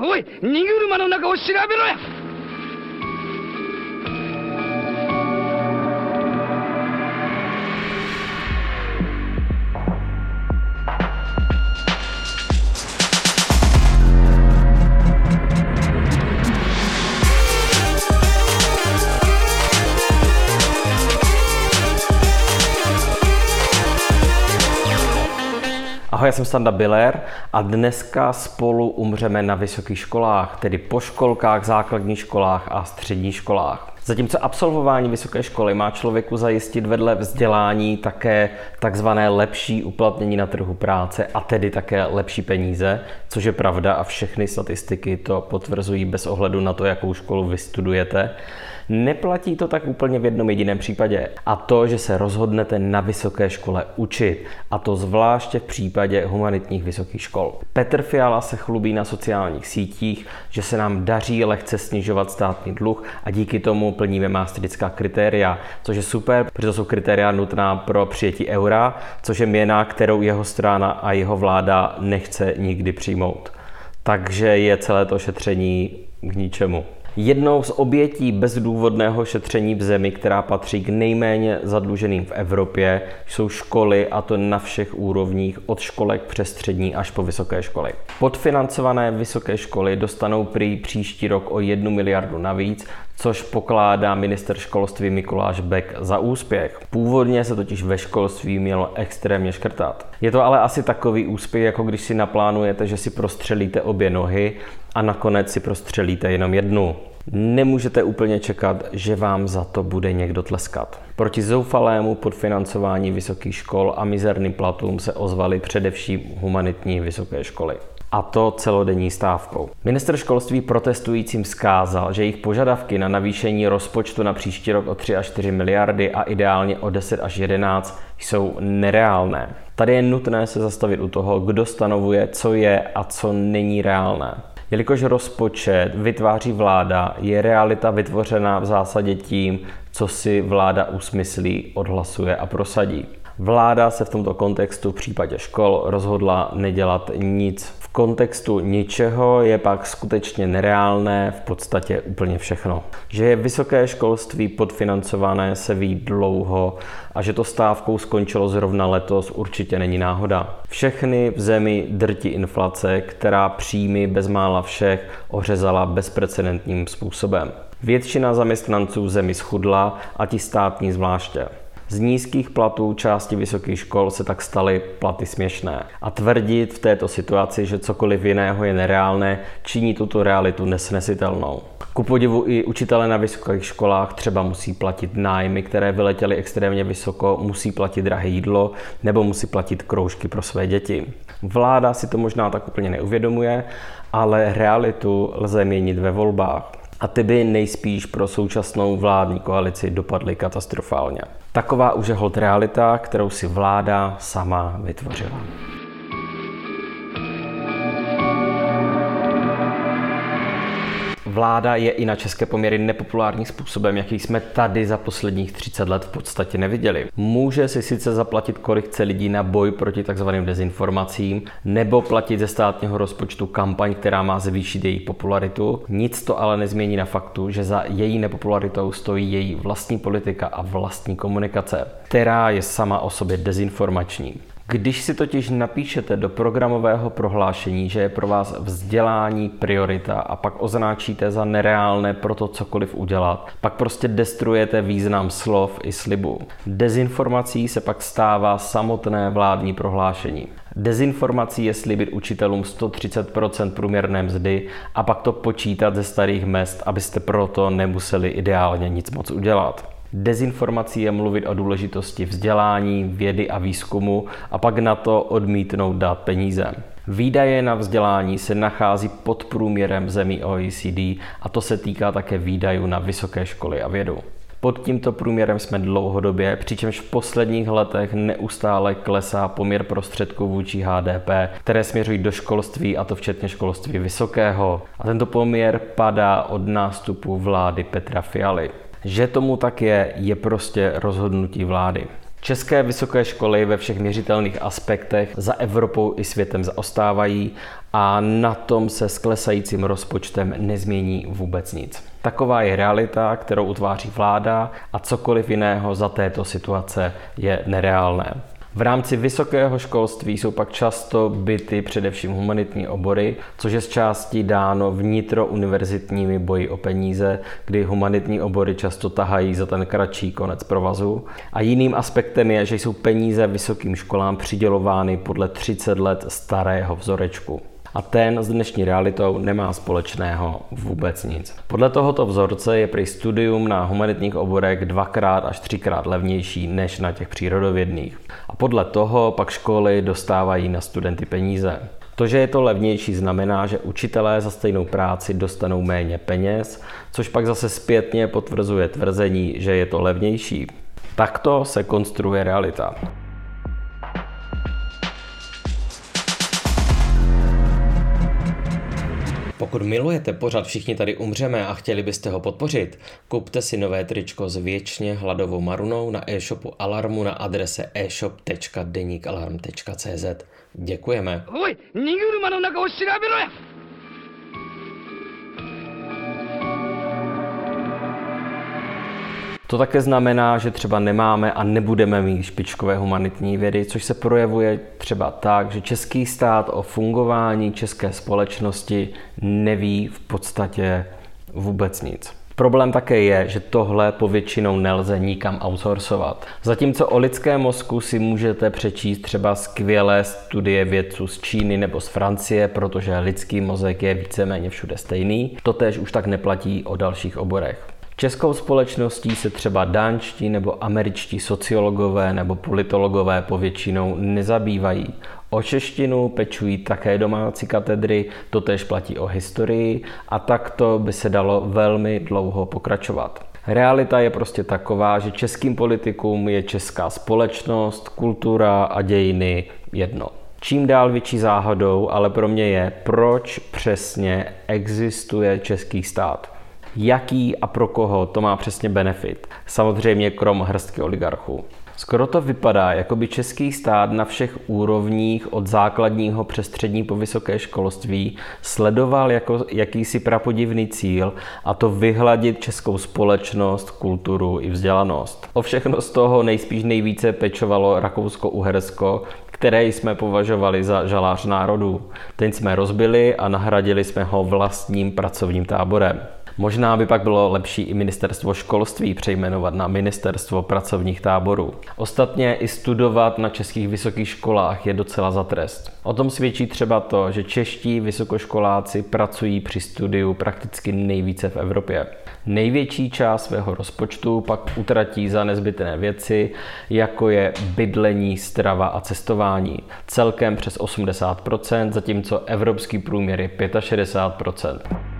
おい荷車の中を調べろや。Ahoj, já jsem Standa Biller a dneska spolu umřeme na vysokých školách, tedy po školkách, základních školách a středních školách. Zatímco absolvování vysoké školy má člověku zajistit vedle vzdělání také takzvané lepší uplatnění na trhu práce a tedy také lepší peníze, což je pravda a všechny statistiky to potvrzují bez ohledu na to, jakou školu vystudujete, Neplatí to tak úplně v jednom jediném případě. A to, že se rozhodnete na vysoké škole učit. A to zvláště v případě humanitních vysokých škol. Petr Fiala se chlubí na sociálních sítích, že se nám daří lehce snižovat státní dluh a díky tomu plníme maastrická kritéria, což je super, protože to jsou kritéria nutná pro přijetí eura, což je měna, kterou jeho strana a jeho vláda nechce nikdy přijmout. Takže je celé to šetření k ničemu. Jednou z obětí bezdůvodného šetření v zemi, která patří k nejméně zadluženým v Evropě, jsou školy a to na všech úrovních, od školek přes střední až po vysoké školy. Podfinancované vysoké školy dostanou prý příští rok o jednu miliardu navíc, což pokládá minister školství Mikuláš Beck za úspěch. Původně se totiž ve školství mělo extrémně škrtat. Je to ale asi takový úspěch, jako když si naplánujete, že si prostřelíte obě nohy a nakonec si prostřelíte jenom jednu. Nemůžete úplně čekat, že vám za to bude někdo tleskat. Proti zoufalému podfinancování vysokých škol a mizerným platům se ozvaly především humanitní vysoké školy a to celodenní stávkou. Minister školství protestujícím zkázal, že jejich požadavky na navýšení rozpočtu na příští rok o 3 až 4 miliardy a ideálně o 10 až 11 jsou nereálné. Tady je nutné se zastavit u toho, kdo stanovuje, co je a co není reálné. Jelikož rozpočet vytváří vláda, je realita vytvořena v zásadě tím, co si vláda usmyslí, odhlasuje a prosadí. Vláda se v tomto kontextu v případě škol rozhodla nedělat nic. V kontextu ničeho je pak skutečně nereálné v podstatě úplně všechno. Že je vysoké školství podfinancované se ví dlouho a že to stávkou skončilo zrovna letos určitě není náhoda. Všechny v zemi drtí inflace, která příjmy bezmála všech ořezala bezprecedentním způsobem. Většina zaměstnanců zemi schudla a ti státní zvláště. Z nízkých platů části vysokých škol se tak staly platy směšné. A tvrdit v této situaci, že cokoliv jiného je nereálné, činí tuto realitu nesnesitelnou. Ku podivu i učitele na vysokých školách třeba musí platit nájmy, které vyletěly extrémně vysoko, musí platit drahé jídlo nebo musí platit kroužky pro své děti. Vláda si to možná tak úplně neuvědomuje, ale realitu lze měnit ve volbách a ty by nejspíš pro současnou vládní koalici dopadly katastrofálně. Taková už je hod realita, kterou si vláda sama vytvořila. Vláda je i na české poměry nepopulární způsobem, jaký jsme tady za posledních 30 let v podstatě neviděli. Může si sice zaplatit, kolik chce lidí na boj proti takzvaným dezinformacím, nebo platit ze státního rozpočtu kampaň, která má zvýšit její popularitu. Nic to ale nezmění na faktu, že za její nepopularitou stojí její vlastní politika a vlastní komunikace, která je sama o sobě dezinformační. Když si totiž napíšete do programového prohlášení, že je pro vás vzdělání priorita a pak označíte za nereálné pro to cokoliv udělat, pak prostě destruujete význam slov i slibu. Dezinformací se pak stává samotné vládní prohlášení. Dezinformací je slibit učitelům 130% průměrné mzdy a pak to počítat ze starých mest, abyste proto nemuseli ideálně nic moc udělat. Dezinformací je mluvit o důležitosti vzdělání, vědy a výzkumu a pak na to odmítnout dát peníze. Výdaje na vzdělání se nachází pod průměrem zemí OECD a to se týká také výdajů na vysoké školy a vědu. Pod tímto průměrem jsme dlouhodobě, přičemž v posledních letech neustále klesá poměr prostředků vůči HDP, které směřují do školství, a to včetně školství vysokého. A tento poměr padá od nástupu vlády Petra Fialy. Že tomu tak je, je prostě rozhodnutí vlády. České vysoké školy ve všech měřitelných aspektech za Evropou i světem zaostávají a na tom se s klesajícím rozpočtem nezmění vůbec nic. Taková je realita, kterou utváří vláda a cokoliv jiného za této situace je nereálné. V rámci vysokého školství jsou pak často byty především humanitní obory, což je z části dáno vnitrouniverzitními boji o peníze, kdy humanitní obory často tahají za ten kratší konec provazu. A jiným aspektem je, že jsou peníze vysokým školám přidělovány podle 30 let starého vzorečku a ten s dnešní realitou nemá společného vůbec nic. Podle tohoto vzorce je prý studium na humanitních oborech dvakrát až třikrát levnější než na těch přírodovědných. A podle toho pak školy dostávají na studenty peníze. To, že je to levnější, znamená, že učitelé za stejnou práci dostanou méně peněz, což pak zase zpětně potvrzuje tvrzení, že je to levnější. Takto se konstruuje realita. Pokud milujete pořad Všichni tady umřeme a chtěli byste ho podpořit, kupte si nové tričko s věčně hladovou marunou na e-shopu Alarmu na adrese e-shop.denikalarm.cz. Děkujeme. おい荷車の中を調べろや To také znamená, že třeba nemáme a nebudeme mít špičkové humanitní vědy, což se projevuje třeba tak, že český stát o fungování české společnosti neví v podstatě vůbec nic. Problém také je, že tohle povětšinou nelze nikam outsourcovat. Zatímco o lidském mozku si můžete přečíst třeba skvělé studie vědců z Číny nebo z Francie, protože lidský mozek je víceméně všude stejný, totéž už tak neplatí o dalších oborech. Českou společností se třeba dánští nebo američtí sociologové nebo politologové povětšinou nezabývají. O češtinu pečují také domácí katedry, to též platí o historii a takto by se dalo velmi dlouho pokračovat. Realita je prostě taková, že českým politikům je česká společnost, kultura a dějiny jedno. Čím dál větší záhadou ale pro mě je, proč přesně existuje český stát jaký a pro koho to má přesně benefit. Samozřejmě krom hrstky oligarchů. Skoro to vypadá, jako by český stát na všech úrovních od základního přes střední po vysoké školství sledoval jako jakýsi prapodivný cíl a to vyhladit českou společnost, kulturu i vzdělanost. O všechno z toho nejspíš nejvíce pečovalo Rakousko-Uhersko, které jsme považovali za žalář národů. Ten jsme rozbili a nahradili jsme ho vlastním pracovním táborem. Možná by pak bylo lepší i ministerstvo školství přejmenovat na ministerstvo pracovních táborů. Ostatně i studovat na českých vysokých školách je docela za trest. O tom svědčí třeba to, že čeští vysokoškoláci pracují při studiu prakticky nejvíce v Evropě. Největší část svého rozpočtu pak utratí za nezbytné věci, jako je bydlení, strava a cestování. Celkem přes 80%, zatímco evropský průměr je 65%.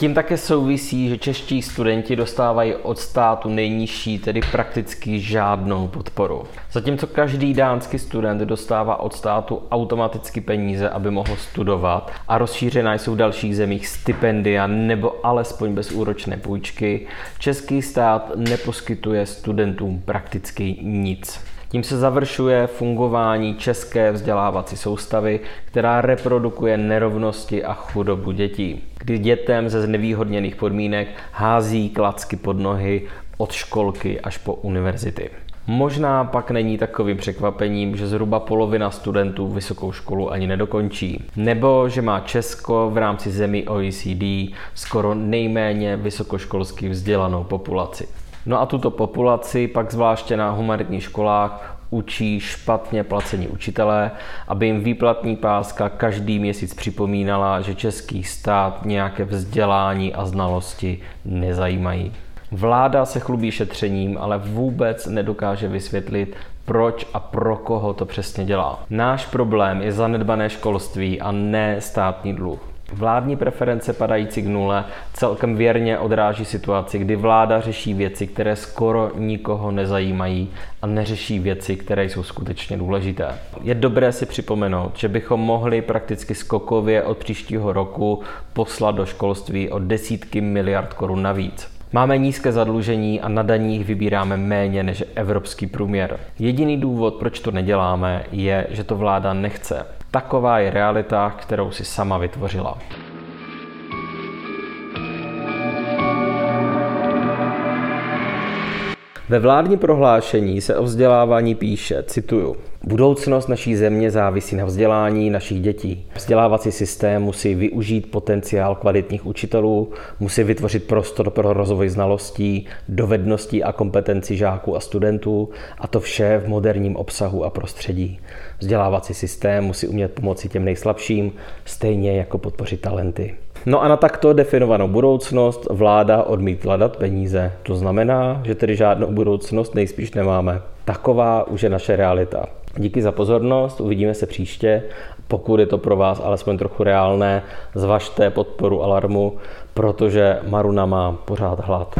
Tím také souvisí, že čeští studenti dostávají od státu nejnižší, tedy prakticky žádnou podporu. Zatímco každý dánský student dostává od státu automaticky peníze, aby mohl studovat a rozšířená jsou v dalších zemích stipendia nebo alespoň bezúročné půjčky, český stát neposkytuje studentům prakticky nic. Tím se završuje fungování české vzdělávací soustavy, která reprodukuje nerovnosti a chudobu dětí, kdy dětem ze znevýhodněných podmínek hází klacky pod nohy od školky až po univerzity. Možná pak není takovým překvapením, že zhruba polovina studentů vysokou školu ani nedokončí. Nebo že má Česko v rámci zemí OECD skoro nejméně vysokoškolsky vzdělanou populaci. No a tuto populaci pak zvláště na humanitních školách učí špatně placení učitelé, aby jim výplatní páska každý měsíc připomínala, že český stát nějaké vzdělání a znalosti nezajímají. Vláda se chlubí šetřením, ale vůbec nedokáže vysvětlit, proč a pro koho to přesně dělá. Náš problém je zanedbané školství a ne státní dluh. Vládní preference padající k nule celkem věrně odráží situaci, kdy vláda řeší věci, které skoro nikoho nezajímají a neřeší věci, které jsou skutečně důležité. Je dobré si připomenout, že bychom mohli prakticky skokově od příštího roku poslat do školství o desítky miliard korun navíc. Máme nízké zadlužení a na daních vybíráme méně než evropský průměr. Jediný důvod, proč to neděláme, je, že to vláda nechce. Taková je realita, kterou si sama vytvořila. Ve vládní prohlášení se o vzdělávání píše, cituju, Budoucnost naší země závisí na vzdělání našich dětí. Vzdělávací systém musí využít potenciál kvalitních učitelů, musí vytvořit prostor pro rozvoj znalostí, dovedností a kompetencí žáků a studentů, a to vše v moderním obsahu a prostředí. Vzdělávací systém musí umět pomoci těm nejslabším, stejně jako podpořit talenty. No a na takto definovanou budoucnost vláda odmítla dát peníze. To znamená, že tedy žádnou budoucnost nejspíš nemáme. Taková už je naše realita. Díky za pozornost, uvidíme se příště. Pokud je to pro vás alespoň trochu reálné, zvažte podporu Alarmu, protože Maruna má pořád hlad.